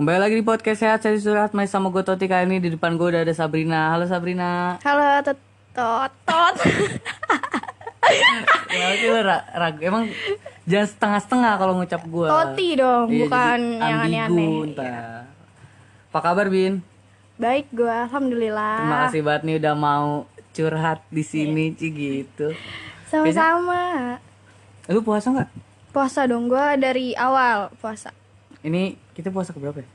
Kembali lagi di podcast Sehat Saya Surat Masih sama gue Toti kali ini Di depan gue udah ada Sabrina Halo Sabrina Halo tot tot tot. Kenapa sih lo ra- ragu Emang jangan setengah-setengah kalau ngucap gue Toti dong, bukan yang aneh-aneh. ntar. Apa kabar Bin? Baik gue, alhamdulillah. Terima kasih banget nih udah mau curhat di sini Ci gitu Sama-sama. Lu puasa nggak? Puasa dong, gue dari awal puasa. Ini kita puasa ke berapa ya?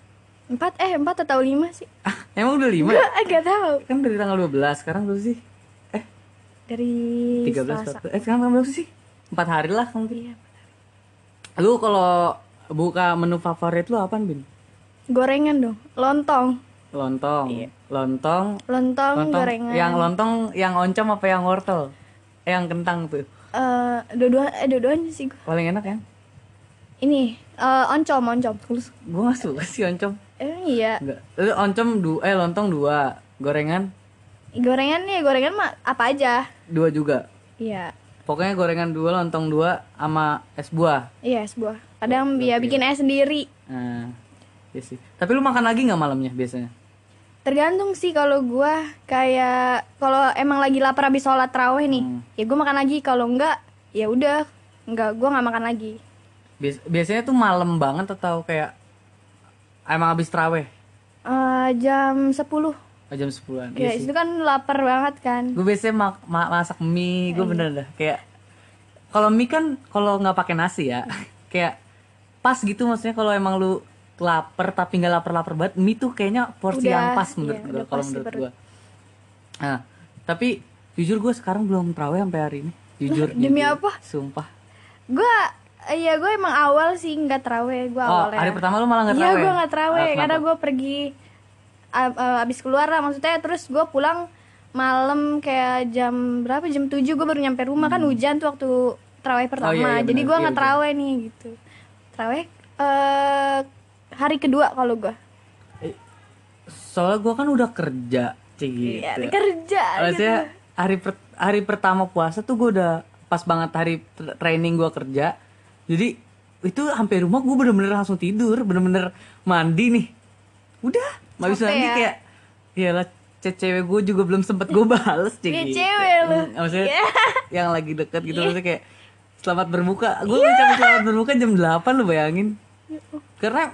Empat eh empat atau lima sih? Ah, emang udah lima? Gue agak tahu. Kan dari tanggal 12, sekarang berapa sih? Eh, Dari 13 Selasa. 14. Eh, sekarang tanggal berapa sih? Empat hari lah mungkin. Iya. Lu kalau buka menu favorit lu apaan, Bin? Gorengan dong, lontong, Lontong. Iya. Lontong. lontong, Lontong. gorengan. Yang lontong yang oncom apa yang wortel? Eh, yang kentang tuh. Eh, dua-dua, eh dua-duanya sih gue. Paling enak ya? Ini eh, oncom, oncom. Terus gua gak suka sih oncom. Eh iya. Enggak. Lu oncom dua, eh lontong dua, gorengan Gorengan nih, gorengan mah apa aja? dua juga. Iya. Pokoknya gorengan dua, lontong dua, sama es buah. Iya, es buah. Kadang dia bikin es sendiri. Nah, iya sih. Tapi lu makan lagi nggak malamnya biasanya? Tergantung sih kalau gua kayak kalau emang lagi lapar habis sholat terawih nih, Hmm. ya gua makan lagi. Kalau enggak, ya udah, enggak gua nggak makan lagi. Bias- biasanya tuh malam banget atau kayak emang habis terawih? Eh, jam 10 Oh, jam 10-an. Ya, Iya itu kan lapar banget kan. Gue biasanya ma- ma- masak mie, Iya. gue bener dah kayak kalau mie kan kalau nggak pakai nasi ya, kayak pas gitu maksudnya kalau emang lu lapar tapi nggak lapar-lapar banget, mie tuh kayaknya porsi Udah, yang pas iya, menurut gue udah kalau menurut gue. Nah, tapi jujur gue sekarang belum terawih sampai hari ini. Jujur. demi jujur. apa? Sumpah. Gua ya gue emang awal sih nggak terawih gua Oh, awalnya. hari pertama lu malah nggak Iya, terawih? gua nggak terawih Ah, karena gua pergi eh, abis keluar lah maksudnya terus gua pulang malam kayak jam berapa jam 7 gue baru nyampe rumah kan hujan tuh waktu terawih pertama Hmm. Oh, iya, iya, jadi gua Iya, nggak hujan. terawih nih gitu terawih eh hari kedua kalau gua Soalnya gue kan udah kerja, Ci, gitu. Iya, kerja Maksudnya hari per- hari pertama puasa tuh gue udah pas banget hari tra- training gue kerja. Jadi itu sampai rumah gue bener-bener langsung tidur, bener-bener mandi nih. Udah, nggak bisa mandi ya? kayak Iyalah ce- cewek gue juga belum sempet gue bales Iya, gitu. cewek lu. Hmm, Maksudnya Iya. yang lagi deket gitu maksudnya kayak selamat berbuka. Gue ngucapin selamat berbuka jam 8 lu bayangin. Karena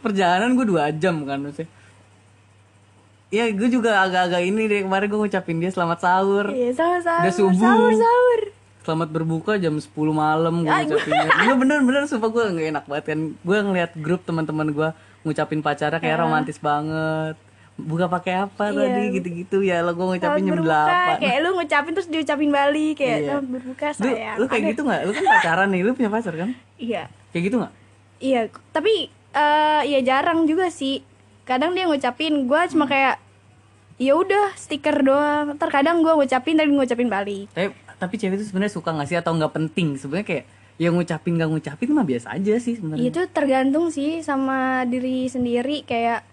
perjalanan gue dua jam kan maksudnya. Iya, gue juga agak-agak ini deh kemarin gue ngucapin dia selamat sahur. iya sama-sama Udah subuh. sahur sahur Selamat berbuka jam 10 malam gue ngucapinnya. Iya bener-bener sumpah gue gak enak banget kan. Gue ngeliat grup teman-teman gue ngucapin pacarnya kayak romantis banget. Buka pakai apa tadi gitu-gitu ya lo gue ngucapin jam 8. kayak lu ngucapin terus diucapin balik kayak Iya. selamat berbuka Lu, sayang lu kayak gitu gak? Lu kan pacaran nih, lu punya pacar kan? iya Kayak gitu gak? Iya, tapi eh ya jarang juga sih. Kadang dia ngucapin, gua cuma Hmm. kayak ya udah stiker doang. Terkadang gua ngucapin dan ngucapin balik. Tapi, tapi cewek itu sebenarnya suka gak sih atau nggak penting? Sebenarnya kayak yang ngucapin gak ngucapin mah biasa aja sih sebenarnya. Itu tergantung sih sama diri sendiri kayak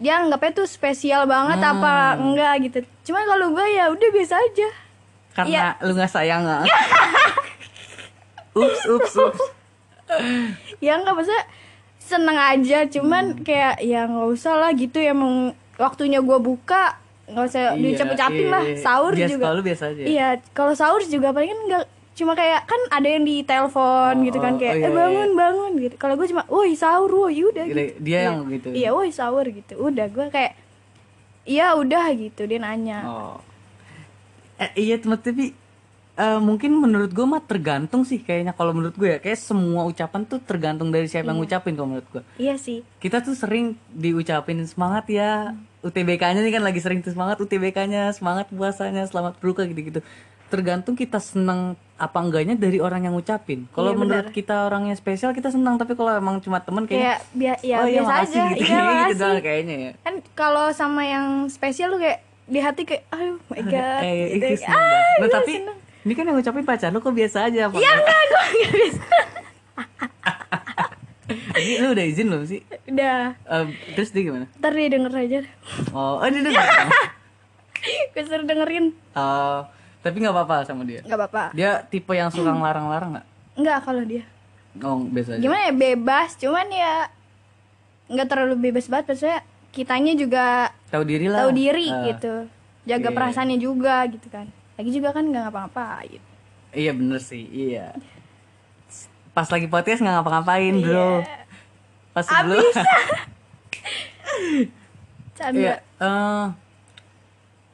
dia anggapnya tuh spesial banget Hmm. apa enggak gitu. Cuma kalau gua ya udah biasa aja. Karena lu nggak sayang nggak? ups, ups, ups. Ya enggak maksudnya seneng aja, cuman Hmm. kayak ya nggak usah lah gitu emang waktunya gua buka nggak usah Iya, diucap-ucapin iya, lah iya. sahur Biasa, juga kalau biasa aja. Iya, kalau sahur juga paling kan enggak cuma kayak kan ada yang di telepon Oh, gitu kan oh, kayak oh, iya, eh bangun bangun gitu. Kalau gue cuma, woi sahur, woi udah Dia- gitu. dia yang gitu. Iya, woi sahur gitu. Udah gue kayak iya udah gitu dia nanya. Oh. Eh, iya teman tapi eh, mungkin menurut gue mah tergantung sih kayaknya kalau menurut gue ya kayak semua ucapan tuh tergantung dari siapa yang ngucapin kalau menurut gue. Iya sih. Kita tuh sering diucapin semangat ya. UTBK-nya nih kan lagi sering tuh semangat UTBK-nya, semangat puasanya, selamat berbuka gitu-gitu. Tergantung kita seneng apa enggaknya dari orang yang ngucapin. Kalau Iya, menurut benar. kita orangnya spesial kita senang, tapi kalau emang cuma temen Kayak bia ya oh iya biasa makasih aja. gitu, Iya, gitu makasih. doang kayaknya ya. Kan kalau sama yang spesial lu kayak di hati kayak aduh my god eh, gitu. itu seneng Ah. Nah, gua tapi seneng. ini kan yang ngucapin pacar lu kok biasa aja apa? Ya enggak, gue enggak bisa. Ini lu udah izin belum sih? Udah, Em, terus dia gimana? ntar dia denger aja. Oh, oh dia denger. gue suruh dengerin. Oh, tapi nggak apa-apa sama dia. Enggak apa-apa. Dia tipe yang suka ngelarang-larang nggak? Enggak kalau dia. Oh, biasa aja. gimana ya bebas cuman ya nggak terlalu bebas banget maksudnya kitanya juga tahu diri lah tahu diri Eh, gitu jaga iya. perasaannya juga gitu kan lagi juga kan nggak ngapa-ngapain iya bener sih iya pas lagi podcast nggak ngapa-ngapain bro pas sebelum canda Iya. eh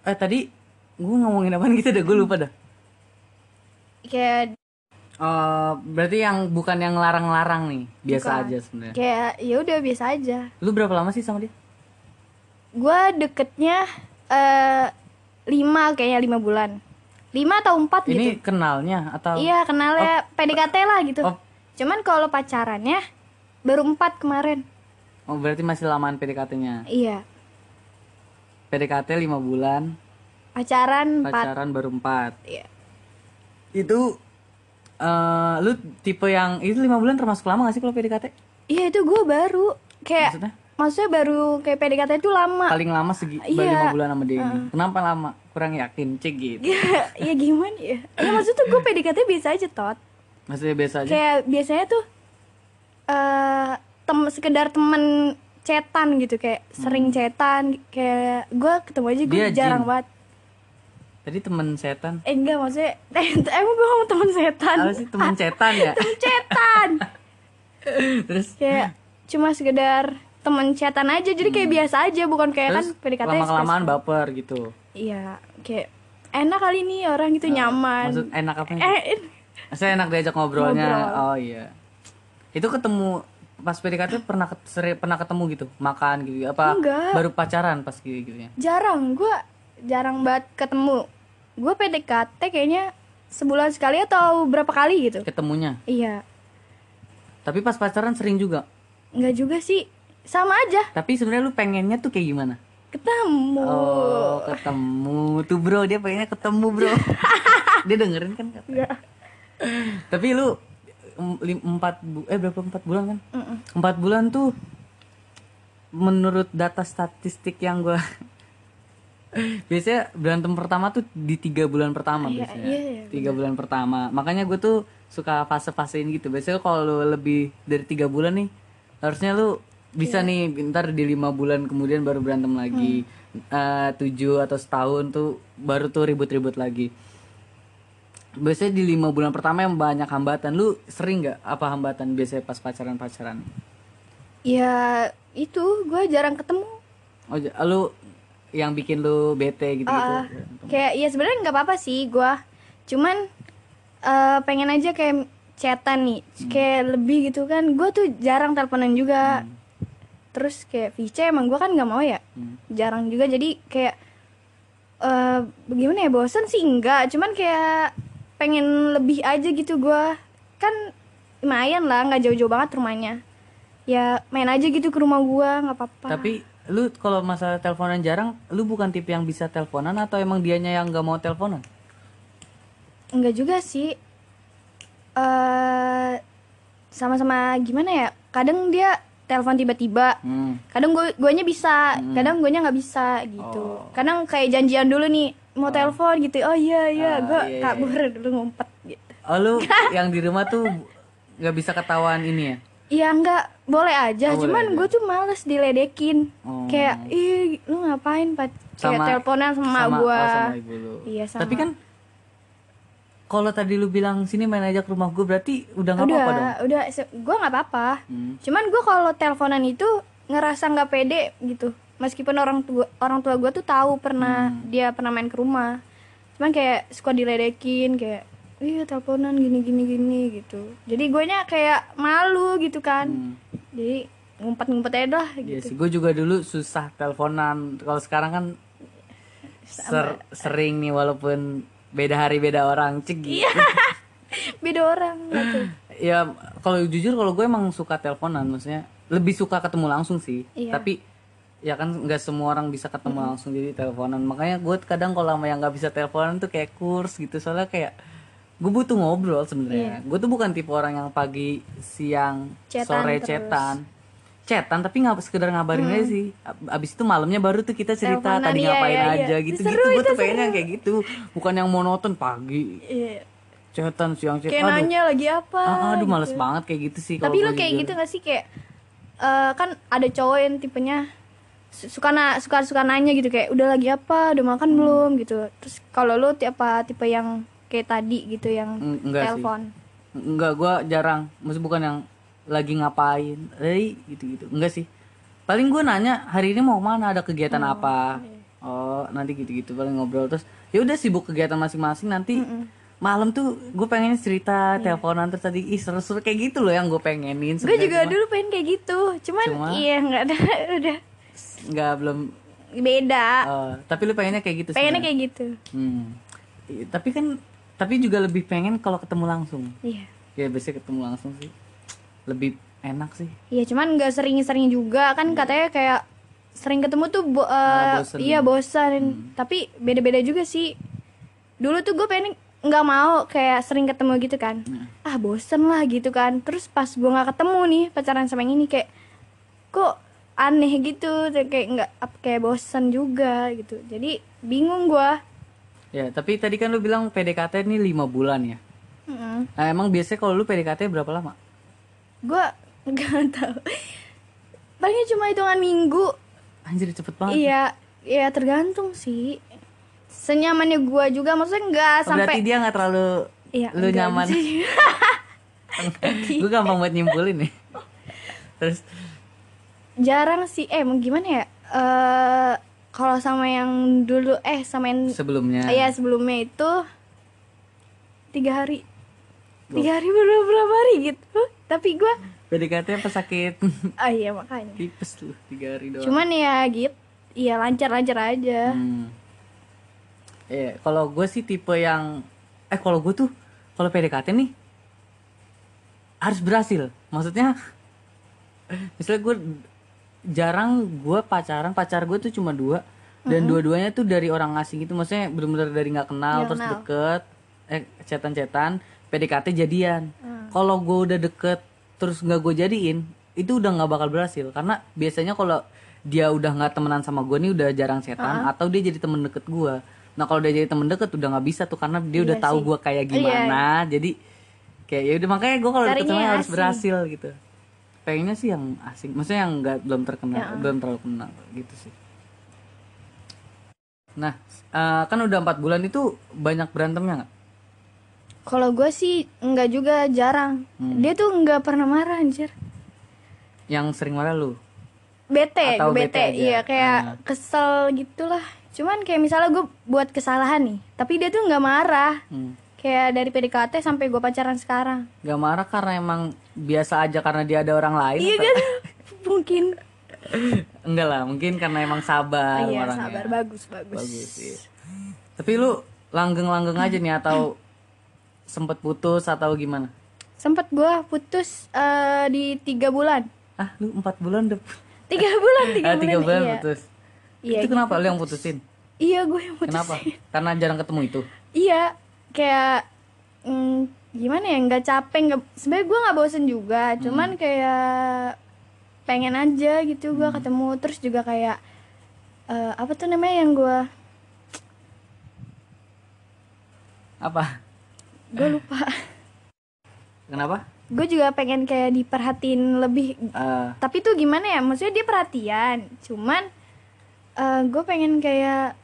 eh tadi gue ngomongin apa gitu dah gue lupa dah. kayak Eh berarti yang bukan yang larang-larang nih, biasa Bukan. aja sebenarnya. kayak ya udah biasa aja Lu berapa lama sih sama dia? gue deketnya eh lima kayaknya lima bulan lima atau empat gitu Ini kenalnya atau iya kenalnya PDKT lah gitu Oh. Cuman kalau pacarannya baru empat kemarin Oh, berarti masih lamaan PDKT-nya. iya PDKT 5 bulan, pacaran empat pacaran baru 4. iya Itu eh lu tipe yang itu 5 bulan termasuk lama gak sih kalau PDKT? iya itu gue baru kayak Maksudnya maksudnya baru kayak PDKT itu lama paling lama segi Iya. 5 bulan sama dia ini. Kenapa lama? Kurang yakin, cek gitu. ya gimana ya ya maksudnya tuh gue PDKT biasa aja tot Maksudnya biasa aja. kayak biasanya tuh eh tem sekedar temen cetan gitu kayak sering cetan kayak gue ketemu aja gue Hmm. Jarang jin. banget Tadi temen setan. eh enggak maksudnya emang gue ngomong temen setan Apa sih temen cetan ya? temen cetan Terus kayak cuma sekedar temen cetan aja jadi kayak biasa aja bukan kayak kan Hmm. terus PDKT lama kelamaan baper gitu. iya kayak enak kali nih orang gitu nyaman Maksud enak apa? eh Saya enak diajak ngobrolnya. Ngobrol. Oh iya. Itu ketemu pas PDKT pernah seri- pernah ketemu gitu, makan gitu apa Enggak. baru pacaran pas gitu gitu ya. jarang gue jarang banget ketemu gue PDKT kayaknya sebulan sekali atau berapa kali gitu Ketemunya. iya Tapi pas pacaran sering juga. nggak juga sih sama aja Tapi sebenarnya lu pengennya tuh kayak gimana? ketemu Oh, ketemu tuh bro, dia pengennya ketemu bro. dia dengerin kan? Kak? Nggak. Tapi lu empat bu eh berapa empat bulan kan? Mm-mm. Empat bulan tuh menurut data statistik yang gua biasanya berantem pertama tuh di tiga bulan pertama Iya, biasanya iya, iya, tiga bulan pertama makanya gue tuh suka fase-fasein gitu biasanya kalau lebih dari tiga bulan nih harusnya lu bisa Iya. nih ntar di lima bulan kemudian baru berantem lagi Hmm. Eh, tujuh atau setahun tuh baru tuh ribut-ribut lagi biasanya di lima bulan pertama yang banyak hambatan. Lu sering nggak apa hambatan biasanya pas pacaran pacaran ya itu gue jarang ketemu. Oh lu yang bikin lu bete gitu gitu Ah, kayak ya sebenarnya nggak apa-apa sih gue cuman eh, pengen aja kayak chatan nih. Kayak lebih gitu kan. Gue tuh jarang teleponan juga. Terus kayak VC emang gue kan nggak mau ya. Hmm. jarang juga. Jadi kayak eh bagaimana ya bosan sih? Enggak cuman kayak pengen lebih aja gitu gue kan lumayan lah nggak jauh-jauh banget rumahnya ya main aja gitu ke rumah gue nggak apa-apa tapi lu kalau masalah teleponan jarang lu bukan tipe yang bisa teleponan atau emang dianya yang nggak mau teleponan Enggak juga sih. eh sama-sama gimana ya? Kadang dia telepon tiba-tiba. hmm. Kadang gue guanya bisa, kadang guanya nggak bisa gitu. Kadang kayak janjian dulu nih mau telepon gitu. Oh iya iya, Ah, gue iya, iya. kabur dulu ngumpet gitu. oh lu yang di rumah tuh nggak bisa ketahuan ini ya Iya enggak boleh aja, Oh, cuman gue tuh males diledekin. Oh. Kayak ih lu ngapain Pat? Kayak teleponan sama, sama gue. oh, sama ibu lu Iya sama. tapi kan kalau tadi lu bilang sini main aja ke rumah gue berarti udah nggak apa-apa dong udah gue nggak apa-apa Hmm. cuman gue kalau teleponan itu ngerasa nggak pede gitu meskipun orang tua orang tua gue tuh tahu pernah Hmm. dia pernah main ke rumah cuman kayak suka diledekin kayak iya teleponan gini gini gini gitu jadi gue nya kayak malu gitu kan Hmm. jadi ngumpet-ngumpet aja dah Iya gitu sih, gue juga dulu susah teleponan. Kalau sekarang kan ser- sering nih walaupun beda hari beda orang, cek gitu. Iya. beda orang gitu ya kalau jujur kalau gue emang suka teleponan maksudnya lebih suka ketemu langsung sih Iya. tapi ya kan nggak semua orang bisa ketemu langsung jadi teleponan. Makanya gue kadang kalau sama yang nggak bisa teleponan tuh kayak kurs gitu. Soalnya kayak gue butuh ngobrol sebenarnya. Gue tuh bukan tipe orang yang pagi siang Chatan sore terus. cetan. Cetan tapi nggak sekedar ngabarin aja sih. Ab- abis itu malamnya baru tuh kita cerita Teleponan, tadi iya, ngapain iya, iya. aja gitu Seru, gitu gue tuh pengennya kayak gitu. Bukan yang monoton pagi. Iya. cetan siang cetan kayak nanya lagi apa Ah, aduh gitu. males banget kayak gitu sih tapi lu gua kayak jujur. gitu gak sih? Kayak eh, kan ada cowok yang tipenya suka na suka suka nanya gitu kayak udah lagi apa udah makan Hmm. belum gitu terus kalau lu tipe tipe yang kayak tadi gitu yang Eng- enggak sih. telepon Enggak, gua jarang. Maksud bukan yang lagi ngapain. Eh, gitu-gitu. Enggak sih. Paling gua nanya, hari ini mau mana? Ada kegiatan apa? Oh, nanti gitu-gitu paling ngobrol terus. Ya udah sibuk kegiatan masing-masing nanti. Malam tuh gue pengen cerita, teleponan terus tadi ih seru-seru kayak gitu loh yang gue pengenin. gue juga Cuma dulu pengen kayak gitu cuman Cuma- iya nggak ada udah nggak belum beda eh, tapi lu pengennya kayak gitu pengennya sebenarnya. kayak gitu Hmm. Tapi kan tapi juga lebih pengen kalau ketemu langsung. iya Ya biasanya ketemu langsung sih. Lebih enak sih. Iya cuman nggak sering-sering juga kan katanya kayak sering ketemu tuh bo- Ah, bosen. iya bosan tapi beda-beda juga sih dulu tuh gue pengen nggak mau kayak sering ketemu gitu kan ah bosen lah gitu kan terus pas gue nggak ketemu nih pacaran sama yang ini kayak kok aneh gitu kayak nggak kayak bosan juga gitu jadi bingung gue Ya, tapi tadi kan lu bilang PDKT ini lima bulan ya. Nah, emang biasanya kalau lu PDKT berapa lama? gue nggak tahu palingnya cuma hitungan minggu Anjir cepet banget. Iya, iya tergantung sih. Senyamannya gua juga maksudnya nggak Oh, sampai Berarti dia nggak terlalu Iya, lu nyaman. Gue gampang buat nyimpulin nih. Terus jarang sih. Eh, gimana ya? Eh kalau sama yang dulu eh sama yang sebelumnya iya sebelumnya itu tiga hari tiga hari berapa berapa hari gitu tapi gua PDKT apa sakit? ah iya makanya Tipes lu tiga hari doang. cuman ya gitu iya lancar lancar aja Hmm. Iya, kalau gue sih tipe yang eh kalau gue tuh kalau PDKT nih harus berhasil. Maksudnya misalnya gue jarang gue pacaran, pacar gue tuh cuma dua. Dan dua-duanya tuh dari orang asing itu maksudnya bener-bener dari nggak kenal terus deket eh cetan-cetan PDKT jadian. Kalau gue udah deket terus nggak gue jadiin itu udah nggak bakal berhasil. Karena biasanya kalau dia udah nggak temenan sama gue nih udah jarang setan atau dia jadi temen deket gue nah kalau dia jadi temen deket udah nggak bisa tuh karena dia udah Iya tahu sih. gue kayak gimana. Jadi kayak ya udah makanya gue kalau deket sama harus berhasil gitu pengennya sih yang asing. Maksudnya yang nggak belum terkenal belum terlalu kenal gitu sih. Nah eh, kan udah empat bulan itu banyak berantemnya nggak? Kalau gua sih nggak juga jarang. Hmm. dia tuh nggak pernah marah anjir. Yang sering marah lu? Bete Atau gue bete bete, aja? iya kayak Ah. kesel gitulah. Cuman kayak misalnya gue buat kesalahan nih tapi dia tuh nggak marah. Hmm. Kayak dari PDKT sampai gue pacaran sekarang. Gak marah karena emang biasa aja karena dia ada orang lain iya kan? Mungkin. Enggak lah mungkin karena emang sabar iya orangnya. sabar. Bagus bagus, bagus iya. tapi lu langgeng-langgeng aja nih atau sempet putus atau gimana? Sempet gue putus eh, di tiga bulan. Ah lu empat bulan udah tiga bulan tiga ah, bulan, tiga bulan iya. putus. Iya itu kenapa lu yang putusin? Iya gue yang putus kenapa karena jarang ketemu itu? Iya kayak mm, gimana ya nggak capek nggak sebenarnya gue nggak bosen juga cuman kayak pengen aja gitu gue ketemu terus juga kayak eh, apa tuh namanya yang gue apa? Gue lupa. Kenapa? Gue juga pengen kayak diperhatiin lebih Eh, tapi tuh gimana ya maksudnya dia perhatian cuman eh, gue pengen kayak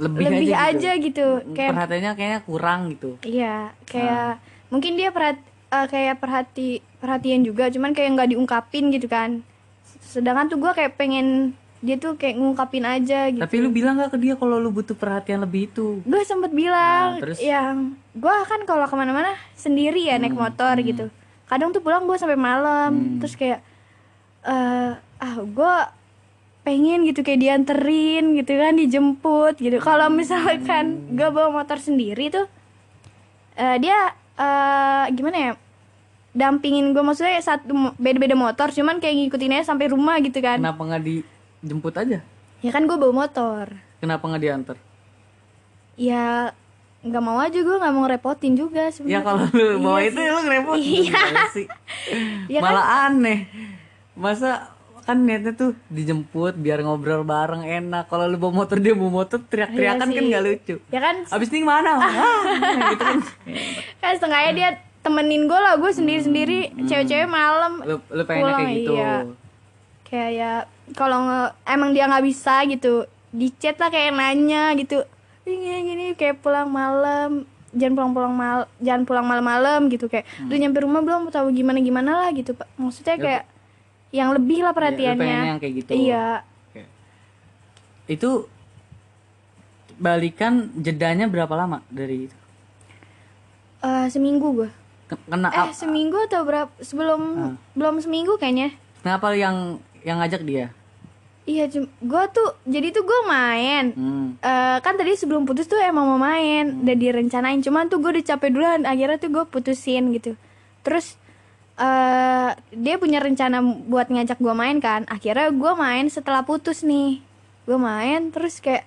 lebih, lebih, aja, aja, gitu, gitu, kayak perhatiannya kayaknya kurang gitu. Iya, kayak mungkin dia perhat eh, kayak perhati perhatian juga, cuman kayak nggak diungkapin gitu kan. Sedangkan tuh gue kayak pengen dia tuh kayak ngungkapin aja gitu. tapi lu bilang gak ke dia kalau lu butuh perhatian lebih itu? Gue sempet bilang Nah, terus? yang gue kan kalau ke mana-mana sendiri ya Hmm, naik motor gitu. Kadang tuh pulang gue sampai malam, terus kayak eh ah gue pengen gitu kayak dianterin gitu kan dijemput gitu kalau misalkan gue bawa motor sendiri tuh eh, dia eh gimana ya dampingin gue maksudnya satu beda-beda motor cuman kayak ngikutin aja sampai rumah gitu kan kenapa nggak dijemput aja ya kan gue bawa motor kenapa nggak diantar ya nggak mau aja gue nggak mau repotin juga Ya sebenarnya kalau lu Iya bawa sih. itu lu ngerepotin Iya. sih. Ya kan? Malah aneh. Masa kan niatnya tuh dijemput biar ngobrol bareng enak. Kalau lu bawa motor dia bawa motor teriak-teriakan Iya kan nggak lucu. ya kan Abis ini mana? gitu kan. kan setengahnya dia temenin gue lah gue sendiri sendiri cewek-cewek malam Lu lu pengennya Pulang, kayak gitu. iya. kayak ya kalau emang dia nggak bisa gitu di chat lah kayak nanya gitu "Ih, gini gini kayak pulang malam jangan pulang pulang mal jangan pulang malam-malam gitu kayak udah nyampe rumah belum tahu gimana gimana lah gitu pak maksudnya Ya, kayak yang lebih lah Ya, lu perhatiannya pengennya yang kayak gitu. iya Oke. Itu balikan jedanya berapa lama dari itu? Eh, seminggu gue Ke- Kena eh seminggu atau berapa sebelum Ah. belum seminggu kayaknya kenapa yang yang ngajak dia? iya gue tuh jadi tuh gue main Hmm. Eh, kan tadi sebelum putus tuh emang mau main udah direncanain cuman tuh gue udah capek duluan akhirnya tuh gue putusin gitu terus eh dia punya rencana buat ngajak gue main kan. Akhirnya gue main setelah putus nih. Gue main terus kayak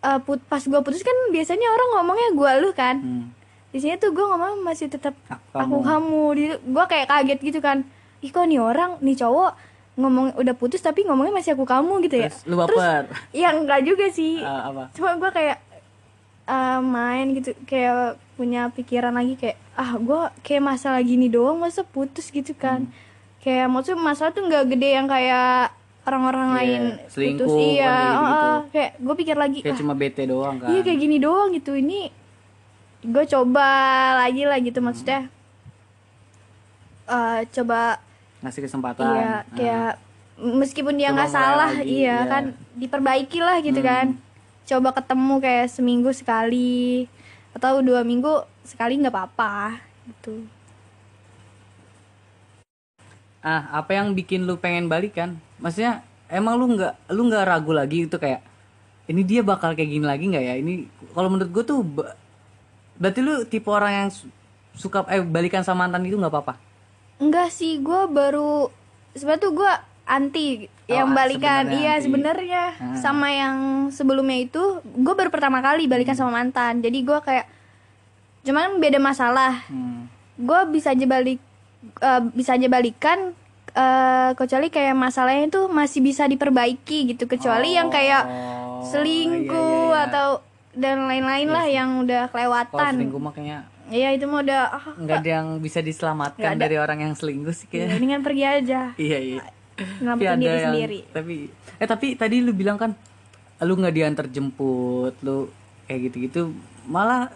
eh, put pas gue putus kan biasanya orang ngomongnya gue lu kan? Hmm. di sini tuh gue ngomong masih tetap Aku kamu di gue kayak kaget gitu kan. Ih kok nih orang nih cowok ngomong udah putus tapi ngomongnya masih aku kamu gitu ya. Terus lu baper. ya enggak juga sih. Eh, apa? cuma gue kayak eh, main gitu. Kayak punya pikiran lagi kayak ah gue kayak masalah gini doang masa putus gitu kan Hmm. kayak maksudnya masalah tuh nggak gede yang kayak orang-orang Iya, lain selingkuh, putus iya gitu. heeh. kayak gue pikir lagi Kayak ah, cuma bete doang kan. iya kayak gini doang gitu ini gue coba lagi lah gitu maksudnya eh, coba Ngasih kesempatan. iya kayak meskipun dia nggak salah lagi, iya iya. kan diperbaiki lah gitu Hmm. kan coba ketemu kayak seminggu sekali atau dua minggu sekali nggak apa-apa gitu Ah, apa yang bikin lu pengen balikan? Maksudnya emang lu nggak lu nggak ragu lagi itu kayak ini dia bakal kayak gini lagi nggak ya? Ini kalau menurut gue tuh berarti lu tipe orang yang su- suka eh balikan sama mantan itu nggak apa-apa. enggak sih gue baru sebenarnya tuh gue anti yang ah, balikan iya sebenarnya Ah. sama yang sebelumnya itu gue baru pertama kali balikan Hmm. sama mantan jadi gue kayak cuman beda masalah Hmm. gue bisa aja balik eh, bisa aja balikan eh, kecuali kayak masalahnya itu masih bisa diperbaiki gitu kecuali yang kayak Oh, selingkuh iya, iya, iya. atau dan lain-lain lah yang udah kalau kelewatan selingkuh makanya Iya itu mah udah ah, nggak ada yang bisa diselamatkan dari orang yang selingkuh sih ya, kayak. ini kan pergi aja iya iya. Ada diri yang sendiri tapi eh tapi tadi lu bilang kan lu nggak diantar jemput lu kayak gitu-gitu malah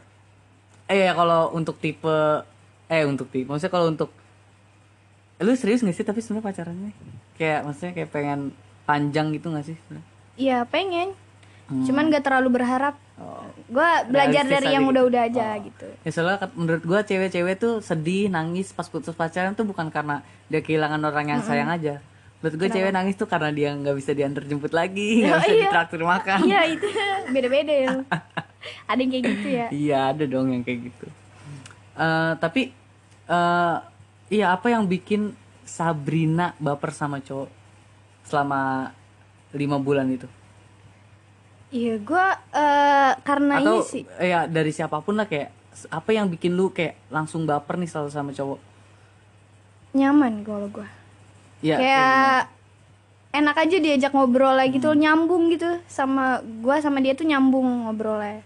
eh ya kalau untuk tipe eh untuk tipe maksudnya kalau untuk lu serius gak sih tapi sebenarnya pacarannya kayak maksudnya kayak pengen panjang gitu gak sih? Iya pengen Hmm. cuman gak terlalu berharap Oh. gue belajar Realistis dari yang gitu. udah-udah aja Oh. gitu Ya soalnya kat- menurut gua cewek-cewek tuh sedih, nangis pas putus pacaran tuh bukan karena dia kehilangan orang yang sayang aja. Menurut gua cewek nangis tuh karena dia nggak bisa diantar jemput lagi, nggak bisa iya. ditraktir makan. iya itu beda-beda ya ada yang kayak gitu ya Iya ada dong yang kayak gitu. Eh, tapi eh iya apa yang bikin Sabrina baper sama cowok selama lima bulan itu? iya gue eh, karena Atau ini sih ya dari siapa pun lah kayak apa yang bikin lu kayak langsung baper nih selalu sama cowok? nyaman kalau gue Ya, kayak enak aja diajak ngobrol lagi gitu Hmm. nyambung gitu sama gua sama dia tuh nyambung ngobrolnya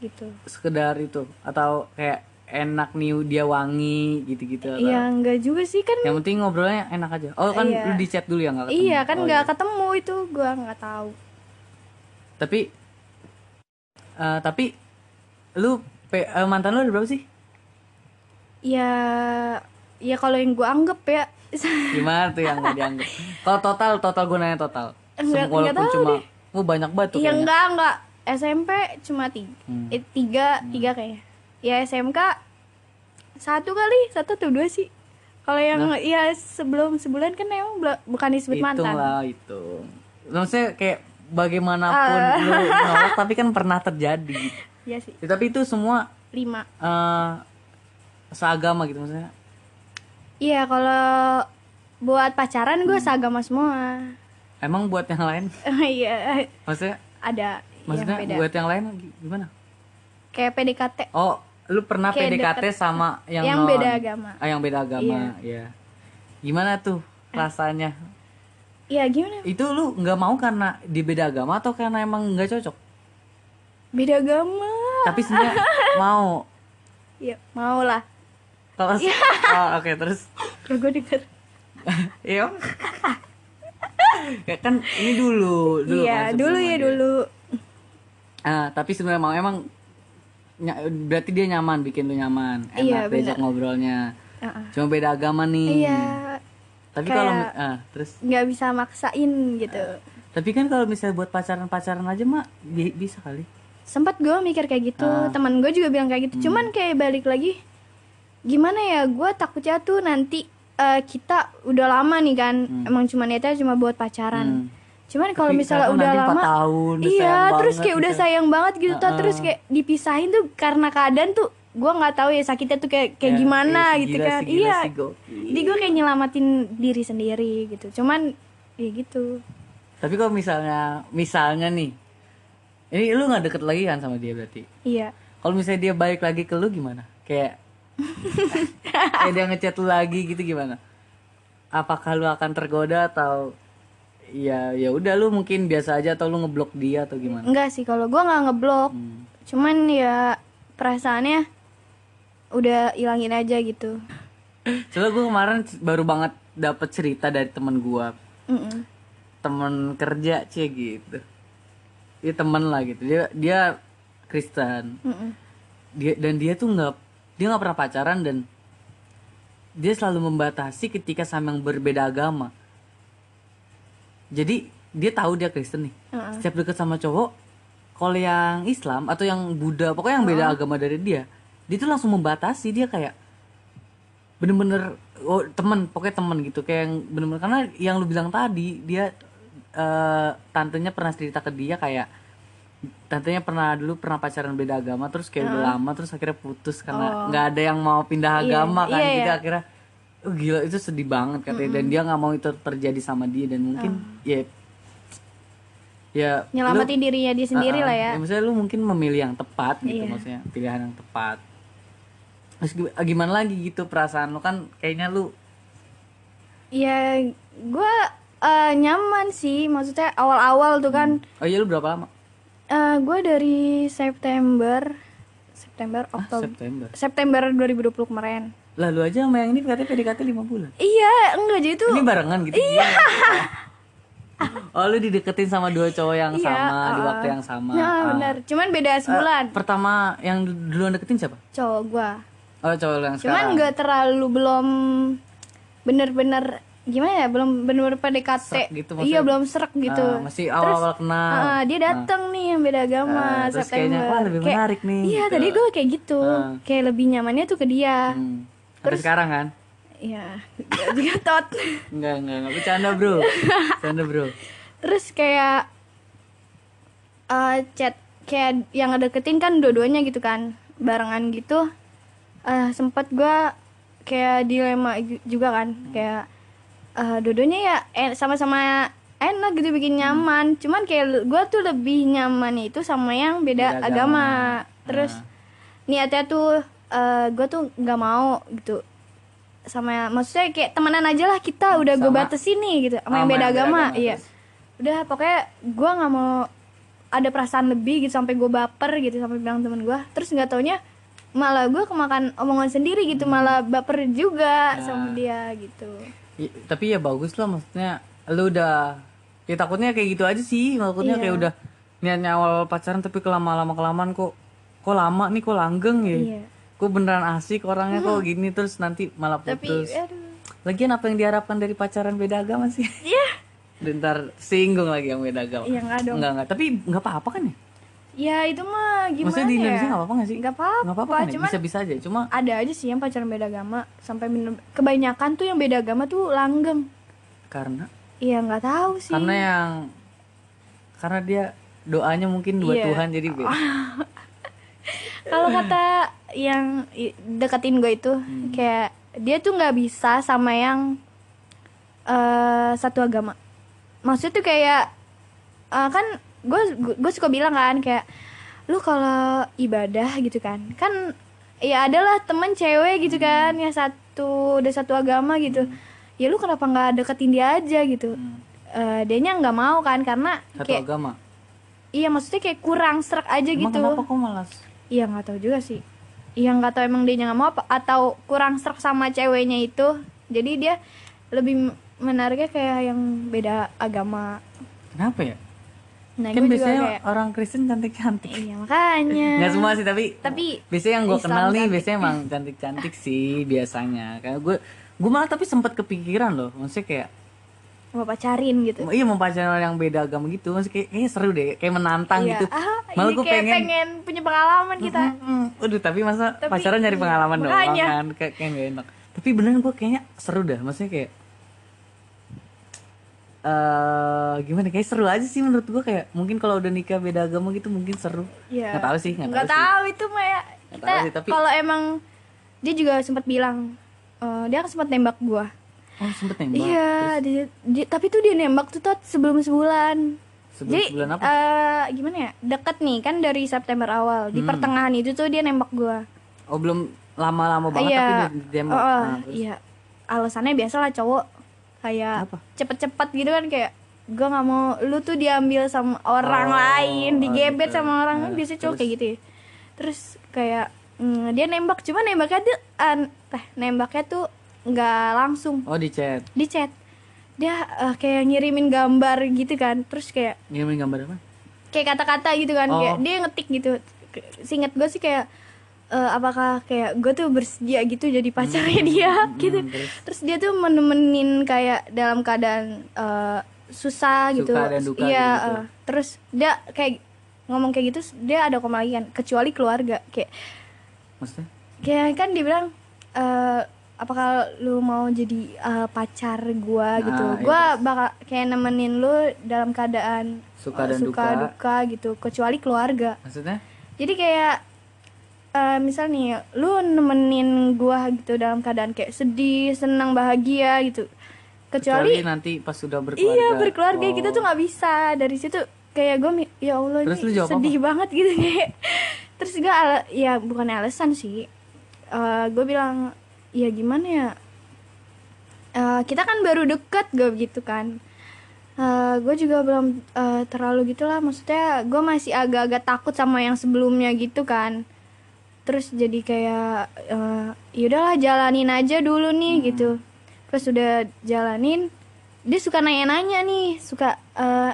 gitu. Sekedar itu atau kayak enak nih dia wangi gitu-gitu atau iya enggak juga sih kan yang penting ngobrolnya enak aja. Oh kan Iya. lu di chat dulu ya nggak ketemu? Iya kan Oh, nggak ketemu itu gua nggak tahu. Tapi eh, tapi lu pe- eh, mantan lu ada berapa sih? Ya ya kalau yang gua anggap ya gimana tuh yang dianggap? Kalau total total gue nanya total. Enggak- Sem- walaupun enggak cuma deh. oh, banyak banget tuh Iya kayaknya. enggak enggak. SMP cuma tiga Hmm. eh, tiga tiga kayaknya. Ya SMK satu kali satu atau dua sih. Kalau yang ya sebelum sebulan kan emang bukan disebut hitung mantan. lah itu maksudnya kayak bagaimanapun Ah. lu nolak tapi kan pernah terjadi. Ya sih. Ya, tapi itu semua lima. eh seagama gitu maksudnya Iya kalau buat pacaran Hmm. gue seagama semua. emang buat yang lain Iya maksudnya ada maksudnya yang beda. buat yang lain gi- gimana Kayak PDKT oh lu pernah Kayak PDKT deket sama yang yang non. beda agama. ah yang beda agama ya gimana tuh rasanya Iya gimana? itu lu nggak mau karena di beda agama atau karena emang nggak cocok Beda agama. tapi sebenarnya mau Iya mau lah. Kalau Iya. oh, oke terus? Kalau gue denger. iya. Kayak kan ini dulu dulu iya kan, dulu ya ada. dulu. Ah tapi sebenarnya emang emang ny- berarti dia nyaman bikin lu nyaman. Enak Iya, diajak ngobrolnya. Heeh. cuma beda agama nih. Iya. Tapi kalau ah terus? nggak bisa maksain gitu. Tapi kan kalau misalnya buat pacaran pacaran aja mah bi- bisa kali. Sempat gue mikir kayak gitu. Ah. teman gue juga bilang kayak Hmm. gitu cuman kayak balik lagi gimana ya gue takutnya tuh nanti eh, kita udah lama nih kan emang cuma niatnya cuma buat pacaran. Hmm. cuman kalau misalnya udah lama tahun, udah iya terus kayak udah gitu. sayang banget gitu tuh Ah, terus kayak dipisahin tuh karena keadaan tuh gue nggak tahu ya sakitnya tuh kayak kayak Ya, gimana iya sih, gitu kan. iya sih, gokil. jadi gue kayak nyelamatin diri sendiri gitu. Cuman ya gitu. Tapi kalau misalnya misalnya nih ini lu nggak deket lagi kan sama dia berarti? Iya. Kalau misalnya dia balik lagi ke lu gimana? Kayak kayak dia ngechat lu lagi gitu gimana? Apakah lu akan tergoda atau ya ya udah lu mungkin biasa aja atau lu ngeblok dia atau gimana? Enggak sih kalau gue nggak ngeblok. Hmm. cuman ya perasaannya udah ilangin aja gitu. Soalnya gue kemarin baru banget dapet cerita dari temen gue Mm-mm. temen kerja cie gitu. Dia temen lah gitu. Dia dia Kristen. Mm-mm. dia dan dia tuh nggak dia nggak pernah pacaran dan dia selalu membatasi ketika sama yang berbeda agama. Jadi dia tahu dia Kristen nih. Heeh. setiap deket sama cowok kalau yang Islam atau yang Buddha pokoknya yang beda agama dari dia dia tuh langsung membatasi. Dia kayak bener-bener oh temen pokoknya temen gitu. Kayak yang bener-bener karena yang lu bilang tadi dia eh, tantenya pernah cerita ke dia kayak tantenya pernah dulu pernah pacaran beda agama terus kayak udah lama terus akhirnya putus karena nggak ada yang mau pindah Iya, agama kan iya, gitu. iya. akhirnya oh, gila itu sedih banget katanya. Dan dia nggak mau itu terjadi sama dia. Dan mungkin ya ya lu- nyelamatin dirinya dia sendiri Ah, lah ya. Maksudnya lu mungkin memilih yang tepat gitu Iya. maksudnya. Pilihan yang tepat. Terus gi- gimana lagi gitu perasaan lu? Kan kayaknya lu ya gue eh, nyaman sih. Maksudnya awal-awal tuh kan. Oh iya lu berapa lama? Gue dari September September Ah, Oktober September. September 2020 kemarin Lah lu aja sama yang ini katanya PDKT 5 bulan. iya enggak jadi tuh Ini barengan gitu. Iya. Oh lu dideketin sama dua cowok yang Iya, sama di uh, waktu yang sama. nah Ah. benar cuman beda sebulan Pertama yang duluan deketin siapa? cowok gue Oh cowok yang cuman sekarang. nggak terlalu belum bener-bener gimana ya belum bener-bener PDKT Serak gitu maksudnya. iya belum serak gitu Ah, masih awal-awal kenal. Ah, dia datang nih yang beda agama Ah, terus kayaknya, September wah, lebih Kayak- menarik nih, iya gitu. tadi gue kayak gitu Ah. kayak lebih nyamannya tuh ke dia Hmm. Sampai sekarang kan? iya juga tot Enggak, enggak, enggak bercanda, Bro. Bercanda, Bro. terus kayak eh chat kayak yang ngedeketin kan dua-duanya gitu kan barengan gitu eh sempat gua kayak dilema ju- juga kan kayak eh dua-duanya ya en- sama-sama enak gitu bikin nyaman cuman kayak gua tuh lebih nyaman itu sama yang beda, Beda agama. agama. terus Ah. niatnya tuh eh gua tuh nggak mau gitu sama maksudnya kayak temenan aja lah kita udah gue batasin nih gitu sama yang beda agama, agama, iya terus? udah pokoknya gue nggak mau ada perasaan lebih gitu sampai gue baper gitu sampai bilang temen gue terus nggak taunya malah gue kemakan omongan sendiri gitu Hmm. malah baper juga Nah. sama dia gitu I- tapi ya bagus lah maksudnya lu udah ya takutnya kayak gitu aja sih takutnya Iya. kayak udah niatnya awal pacaran tapi kelama lama kelamaan kok kok lama nih kok langgeng ya? Iya. kok beneran asik orangnya kok gini terus nanti malah tapi putus. aduh. Lagian apa yang diharapkan dari pacaran beda agama sih? Iya. Dan ntar singgung lagi yang beda agama. Iya, nggak dong. nggak nggak. Tapi nggak apa-apa kan ya ya itu mah gimana maksudnya di Indonesia ya? nggak apa-apa nggak sih? Nggak apa-apa, nggak apa-apa kan bisa-bisa aja cuma ada aja sih yang pacaran beda agama sampai bener kebanyakan tuh yang beda agama tuh langgeng. Karena? Iya nggak tahu sih. Karena yang karena dia doanya mungkin dua Iya. Tuhan jadi beda. Kalau kata yang deketin gue itu Hmm. kayak dia tuh nggak bisa sama yang eh satu agama. Maksudnya tuh kayak eh, kan gue gue suka bilang kan kayak lu kalau ibadah gitu kan kan ya adalah temen cewek gitu Hmm. kan yang satu udah satu agama gitu ya lu kenapa nggak deketin dia aja gitu Hmm. Eh dianya nggak mau kan karena satu kayak agama iya maksudnya kayak kurang serak aja Emang gitu kenapa kok malas Iya nggak tahu juga sih. Iya nggak tahu emang dia nggak mau apa atau kurang serak sama ceweknya itu. Jadi dia lebih menariknya kayak yang beda agama kenapa ya nah kan biasanya kayak orang Kristen cantik cantik iya makanya nggak semua sih tapi Tapi biasanya yang gue kenal nih cantik. biasanya emang cantik cantik sih biasanya kayak gue gue malah tapi sempat kepikiran loh maksudnya kayak mau pacarin gitu iya mau pacaran orang yang beda agama gitu maksudnya kayak, kayaknya seru deh kayak menantang Iya. gitu ah, malah ini gue pengen, pengen punya pengalaman kita Mm, Aduh tapi masa Tapi, pacaran nyari iya, pengalaman doang makanya. kan kayak kayak gak enak. Tapi beneran gue kayaknya seru dah, maksudnya kayak eh gimana kayak seru aja sih menurut gue kayak mungkin kalau udah nikah beda agama gitu mungkin seru. Iya. Nggak tahu sih, nggak nggak tahu sih. itu mah ya kita tahu sih, tapi- kalau emang dia juga sempat bilang eh, dia sempat nembak gua Oh sempet nembak. iya dia, dia- tapi tuh dia nembak tuh tot sebelum sebulan Sebelum jadi sebulan apa? eh, gimana ya deket nih kan dari September awal Hmm. di pertengahan itu tuh dia nembak gua Oh belum lama-lama banget iya tapi udah nembak. Oh, oh, Nah, terus iya alasannya biasa lah cowok kayak cepet-cepet gitu kan kayak gue nggak mau lu tuh diambil sama orang Oh, lain digebet gitu. sama orang Nah, biasanya cowok kayak gitu ya. terus kayak mm, dia nembak cuma nembaknya tuh an- eh, nembaknya tuh nggak langsung Oh di chat. di chat dia eh, kayak ngirimin gambar gitu kan terus kayak Ngirimin gambar apa? kayak kata-kata gitu kan Oh. kayak dia ngetik gitu singkat gue sih kayak eh, apakah kayak gue tuh bersedia gitu jadi pacarnya dia gitu hmm, terus? terus dia tuh menemenin kayak dalam keadaan eh, susah gitu Suka dan duka iya gitu. eh, terus dia kayak ngomong kayak gitu dia ada koma lagi kan kecuali keluarga kayak Maksudnya? kayak kan dia bilang eh, apakah lu mau jadi eh, pacar gua Nah, gitu iya, gua bakal kayak nemenin lu dalam keadaan Suka dan suka duka. duka gitu kecuali keluarga Maksudnya? jadi kayak eh misal nih lu nemenin gua gitu dalam keadaan kayak sedih senang bahagia gitu. Kecuali, nanti pas sudah berkeluarga. iya berkeluarga. Oh. kita tuh nggak bisa. Dari situ kayak gue ya allah Terus ini sedih banget gitu kayak. Terus gue ya bukan alasan sih. Gue bilang ya gimana ya? Eh, kita kan baru deket gue gitu kan. Gue juga belum eh, terlalu gitulah. Maksudnya gue masih agak-agak takut sama yang sebelumnya gitu kan terus jadi kayak eh, yaudahlah jalanin aja dulu nih Hmm. gitu terus udah jalanin dia suka nanya-nanya nih suka eh,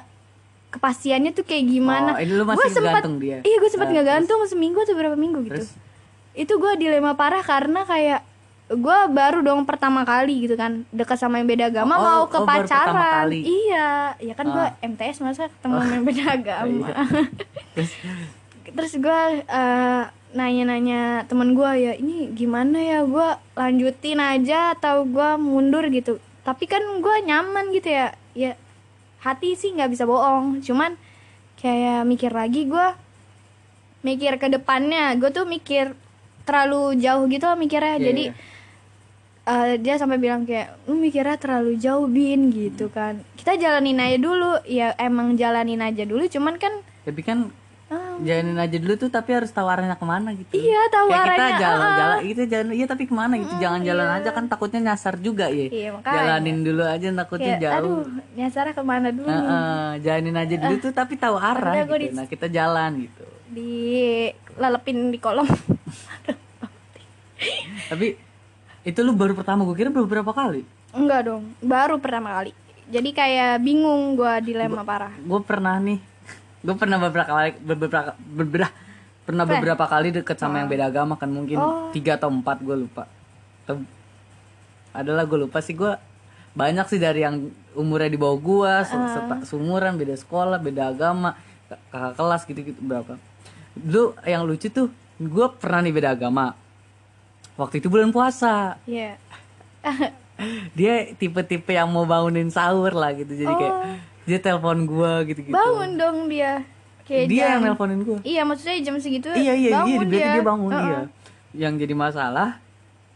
kepastiannya tuh kayak gimana Oh, ini lu masih Gua sempat- dia? iya gue sempat Nah, nggak gantung seminggu atau berapa minggu gitu Terus? itu gue dilema parah karena kayak gue baru dong pertama kali gitu kan dekat sama yang beda agama Oh, mau oh, ke oh, pacaran kali. iya ya kan gue. Oh. MTS masa ketemu sama yang beda agama Terus terus gue eh, nanya-nanya temen gue ya ini gimana ya? Gue lanjutin aja atau gue mundur gitu. Tapi kan gue nyaman gitu ya. Ya hati sih nggak bisa bohong. Cuman kayak mikir lagi gue mikir ke depannya. Gue tuh mikir terlalu jauh gitu loh mikirnya. Iya, jadi iya. eh, dia sampai bilang kayak lu mikirnya terlalu jauh bin gitu kan. Kita jalanin aja dulu. Ya emang jalanin aja dulu. Cuman kan tapi kan ah, jalanin aja dulu tuh tapi harus tahu arahnya ke mana gitu? Iya, tahu Kayak kita ah. jalan itu jalan iya tapi ke mana gitu? Jangan jalan aja kan takutnya nyasar juga ya. Iya, makanya. jalanin dulu aja takutnya kayak, jauh. Aduh nyasarnya ke mana dulu? Nih? Heeh, jalanin aja dulu tuh tapi tahu arah gua gitu. di- nah kita jalan gitu. Di lelepin di kolom tapi itu lu baru pertama gue kira beberapa kali? Enggak dong baru pertama kali. Jadi kayak bingung gua dilema parah. gue pernah nih gue pernah beberapa kali beberapa beberapa pernah Apa? beberapa kali deket sama yang beda agama kan mungkin Oh. tiga atau empat gue lupa. Atau- adalah gue lupa sih gue banyak sih dari yang umurnya di bawah gue Ah. sumuran beda sekolah beda agama kakak kelas gitu gitu berapa. Dulu yang lucu tuh gue pernah nih beda agama. Waktu itu bulan puasa. Iya. Dia tipe-tipe yang mau bangunin sahur lah gitu jadi kayak dia telepon gua gitu-gitu. Bangun dong dia. Kayak dia yang jam- nelponin gua. Iya maksudnya jam segitu iya iya bangun iya dia, dia bangun Heeh. iya. Yang jadi masalah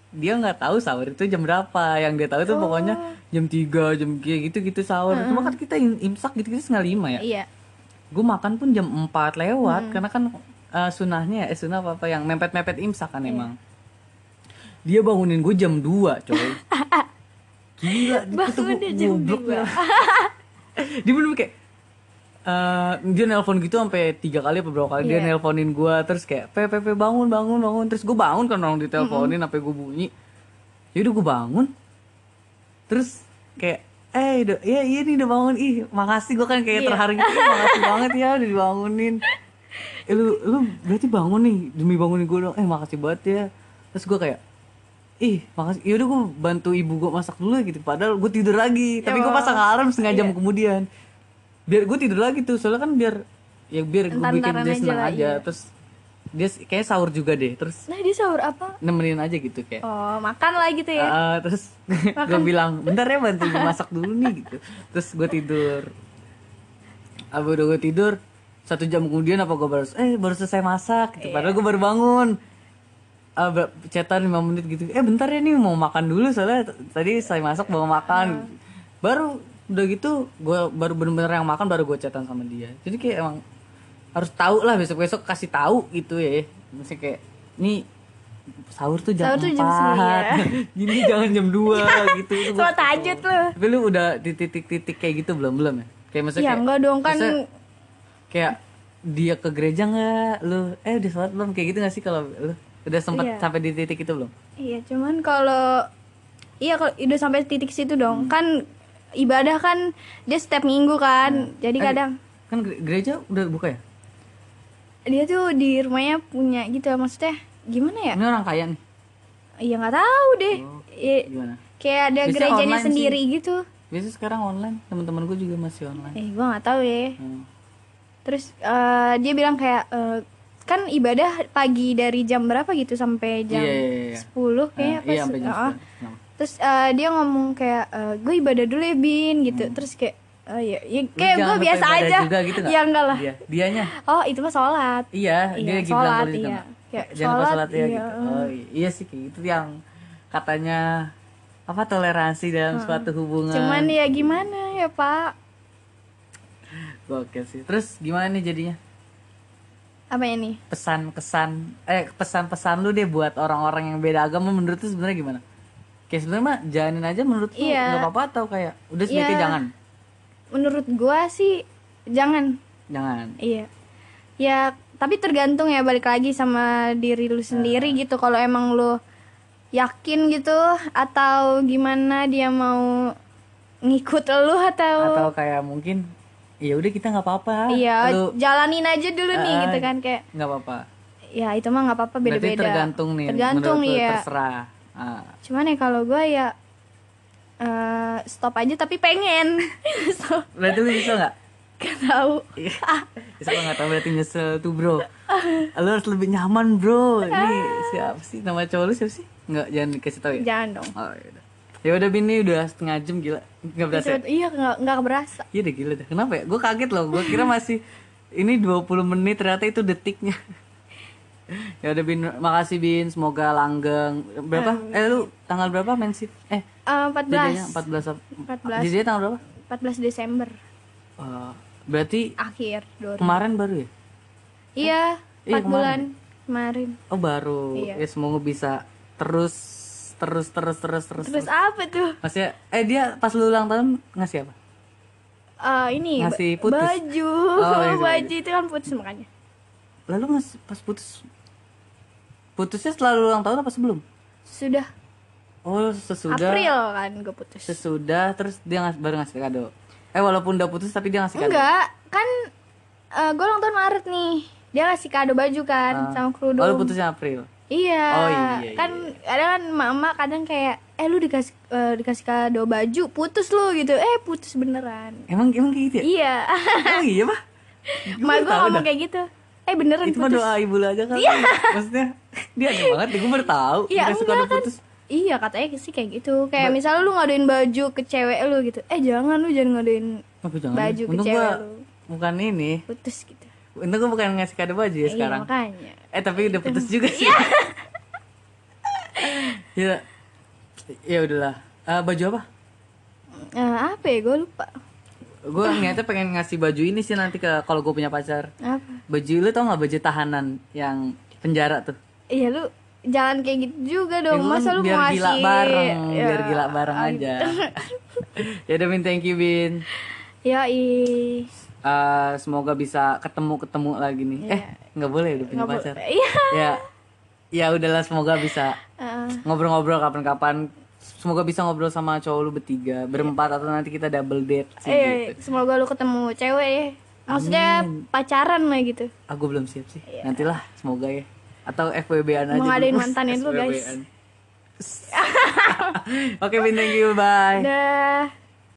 dia nggak tahu sahur itu jam berapa. Yang dia tahu tuh Oh. pokoknya jam 3 jam kayak gitu gitu sahur. Cuma kan kita im- imsak gitu gitu setengah lima ya. Iya. Gue makan pun jam 4 lewat karena kan eh, sunahnya eh sunah apa apa yang mepet mepet imsak kan emang. Dia bangunin gue jam 2 coy. Gila dia tuh Bangunnya jam goblok dua. ya. dia bener kayak eh, dia nelpon gitu sampai tiga kali apa berapa kali dia Iya. nelponin gue terus kayak pe bangun bangun bangun. Terus gue bangun kan orang diteleponin sampai gue bunyi. Yaudah gue bangun. Terus kayak eh udah ya iya nih udah bangun. Ih makasih gue kan kayak terharu gitu. "Ih, makasih banget ya udah dibangunin. Eh, lu lu berarti bangun nih demi bangunin gue dong. Eh makasih banget ya. Terus gue kayak ih makasih. Yaudah gue bantu ibu gue masak dulu gitu. Padahal gue tidur lagi. Tapi gue pasang alarm setengah jam kemudian. Biar gue tidur lagi tuh. Soalnya kan biar ya biar gue bikin dia aja senang lah, aja. terus dia kayak sahur juga deh. Terus Nah dia sahur apa? nemenin aja gitu kayak. Oh makan lah gitu ya. Ah, terus gue bilang bentar ya bantu gue masak dulu nih gitu. Terus gue tidur. Abis udah gue tidur satu jam kemudian apa gue baru eh baru selesai masak gitu. padahal gue baru bangun ber- chatan 5 menit gitu. Eh bentar ya nih mau makan dulu. Soalnya tadi saya masak bawa makan. Baru udah gitu gue baru bener-bener yang makan baru gue chatan sama dia. Jadi kayak emang harus tahu lah besok besok kasih tahu gitu ya. Maksudnya kayak nih sahur tuh jam Sahur tuh jam 4 gini jangan jam 2 gitu. Itu gua- tahajud lu. tapi lu udah di titik-titik kayak gitu belum? Belum ya? Kayak maksudnya Ya kayak, enggak dong kan kayak dia ke gereja nggak? Lu eh udah sholat belum? Kayak gitu gak sih kalau lu udah sempat Iya. sampai di titik itu belum Iya, cuman kalau iya kalau udah sampai titik situ dong. Kan ibadah kan dia setiap minggu kan. Jadi Eh, kadang kan gere- gereja udah buka ya dia tuh di rumahnya punya gitu maksudnya gimana ya? ini orang kaya nih Iya nggak tahu deh. Oh, gimana kayak ada Biasanya gerejanya sendiri gitu. biasa sekarang online teman-teman gue juga masih online Eh, gua nggak tahu deh. Hmm. Terus eh, dia bilang kayak eh, kan ibadah pagi dari jam berapa gitu sampai jam Iya, iya, iya. 10 kayaknya apa iya sampai jam 9. Kenapa? terus eh, dia ngomong kayak gue ibadah dulu ya bin gitu terus kayak "Oh, ya, ya, Hmm. Lu kayak gue biasa aja juga gitu ya enggak lah Dia, dianya oh itu mah sholat Iya, Iya, dia lagi sholat, bilang iya. iya. Kayak Jangan sholat, sholat ya iya. gitu. Oh iya, iya sih kayak gitu yang katanya apa toleransi dalam suatu hubungan. cuman ya gimana ya pak Gokil sih. Terus gimana nih jadinya? Apa ini Pesan kesan eh pesan-pesan lu deh buat orang-orang yang beda agama menurut lu sebenarnya gimana? Kayak sebenarnya mah jalanin aja menurut lu Iya. nggak apa-apa atau kayak udah sebaiknya Iya. jangan. menurut gua sih jangan Jangan. iya ya tapi tergantung ya balik lagi sama diri lu sendiri Nah. gitu kalau emang lu yakin gitu atau gimana dia mau ngikut lu atau, Atau kayak mungkin ya udah kita nggak apa-apa. iya Lu jalanin aja dulu nih Ah, gitu kan kayak nggak apa-apa. ya itu mah nggak apa-apa Berarti beda-beda tergantung nih. tergantung ya Terserah. Ah. cuman ya kalau gua ya eh, stop aja tapi pengen so, Berarti lu bisa nggak? gak tahu Iya. Bisa nggak tahu berarti nyesel tuh bro. Lu harus lebih nyaman bro. Ini siapa sih nama cowok lu siapa sih? Nggak jangan dikasih tahu ya. jangan dong Oh ya udah. Ya udah Bin, ini udah setengah jam gila. Nggak berasa. ya? iya nggak nggak berasa Iya deh gila deh. Kenapa ya? Gue kaget loh. Gue kira masih ini 20 menit ternyata itu detiknya. ya udah Bin, makasih Bin. Semoga langgeng. Berapa? Eh lu tanggal berapa mensif? Eh, Eh, jadinya 14 14 14. Jadinya tanggal berapa? 14 Desember Eh, berarti akhir 2000. kemarin baru ya? Iya, Iya, 4 bulan kemarin. Oh baru. Iya. Ya semoga bisa terus terus terus terus terus. Terus apa tuh? Maksudnya eh dia pas lu ulang tahun ngasih apa? Eh, ini Ngasih putus. baju. Oh, iya, baju itu kan putus makanya. Lalu ngasih pas putus putusnya setelah lu ulang tahun apa sebelum? Sudah Oh sesudah April kan gue putus. sesudah terus dia ngas baru ngasih kado. Eh walaupun udah putus tapi dia ngasih kado. Enggak, kan gue ulang tahun Maret nih. Dia ngasih kado baju kan Ah. sama kerudung. Oh lu putusnya April. Iya. Oh, iya, iya, Kan kadang kan mama kadang kayak eh lu dikasih eh, dikasih kado baju, putus lu gitu. Eh putus beneran. Emang emang kayak gitu ya? Iya. Emang iya pak? Ma gue ngomong kayak gitu. Eh beneran Itu mah putus. doa ibu lu aja kan? Maksudnya dia aneh banget. Gue baru tahu. Iya dikasih enggak kado kan. putus. Iya katanya sih kayak gitu. Kayak misalnya lu ngadoin baju ke cewek lu gitu. Eh jangan lu jangan ngadoin Aku jangan. baju ke Untung cewek gua lu. bukan ini. Putus gitu. Untung gue bukan ngasih kado baju ya Iya sekarang. makanya. Eh tapi udah putus juga sih. ya. Ya udahlah. Eh, baju apa? Eh, apa ya gue lupa. Gue niatnya pengen ngasih baju ini sih nanti ke kalau gue punya pacar. Apa? Baju lu tau nggak baju tahanan yang penjara tuh? Iya lu jangan kayak gitu juga Ya, dong. kan Masa lu biar mau gila ngasih bareng, Ya, biar gila bareng ah, aja. ya udah Bin, thank you Bin. Ya ih. Eh, semoga bisa ketemu ketemu lagi nih. Eh nggak boleh udah punya bo- pacar. Iya. Ya, ya udahlah semoga bisa ngobrol-ngobrol kapan-kapan semoga bisa ngobrol sama cowok lu bertiga berempat atau nanti kita double date sih eh gitu. semoga lu ketemu cewek ya maksudnya pacaran lah gitu aku belum siap sih nantilah semoga ya atau FWB-an aja Mau ngadain mantannya dulu, guys. FWB-an. Oke, Vin, thank you, bye. dah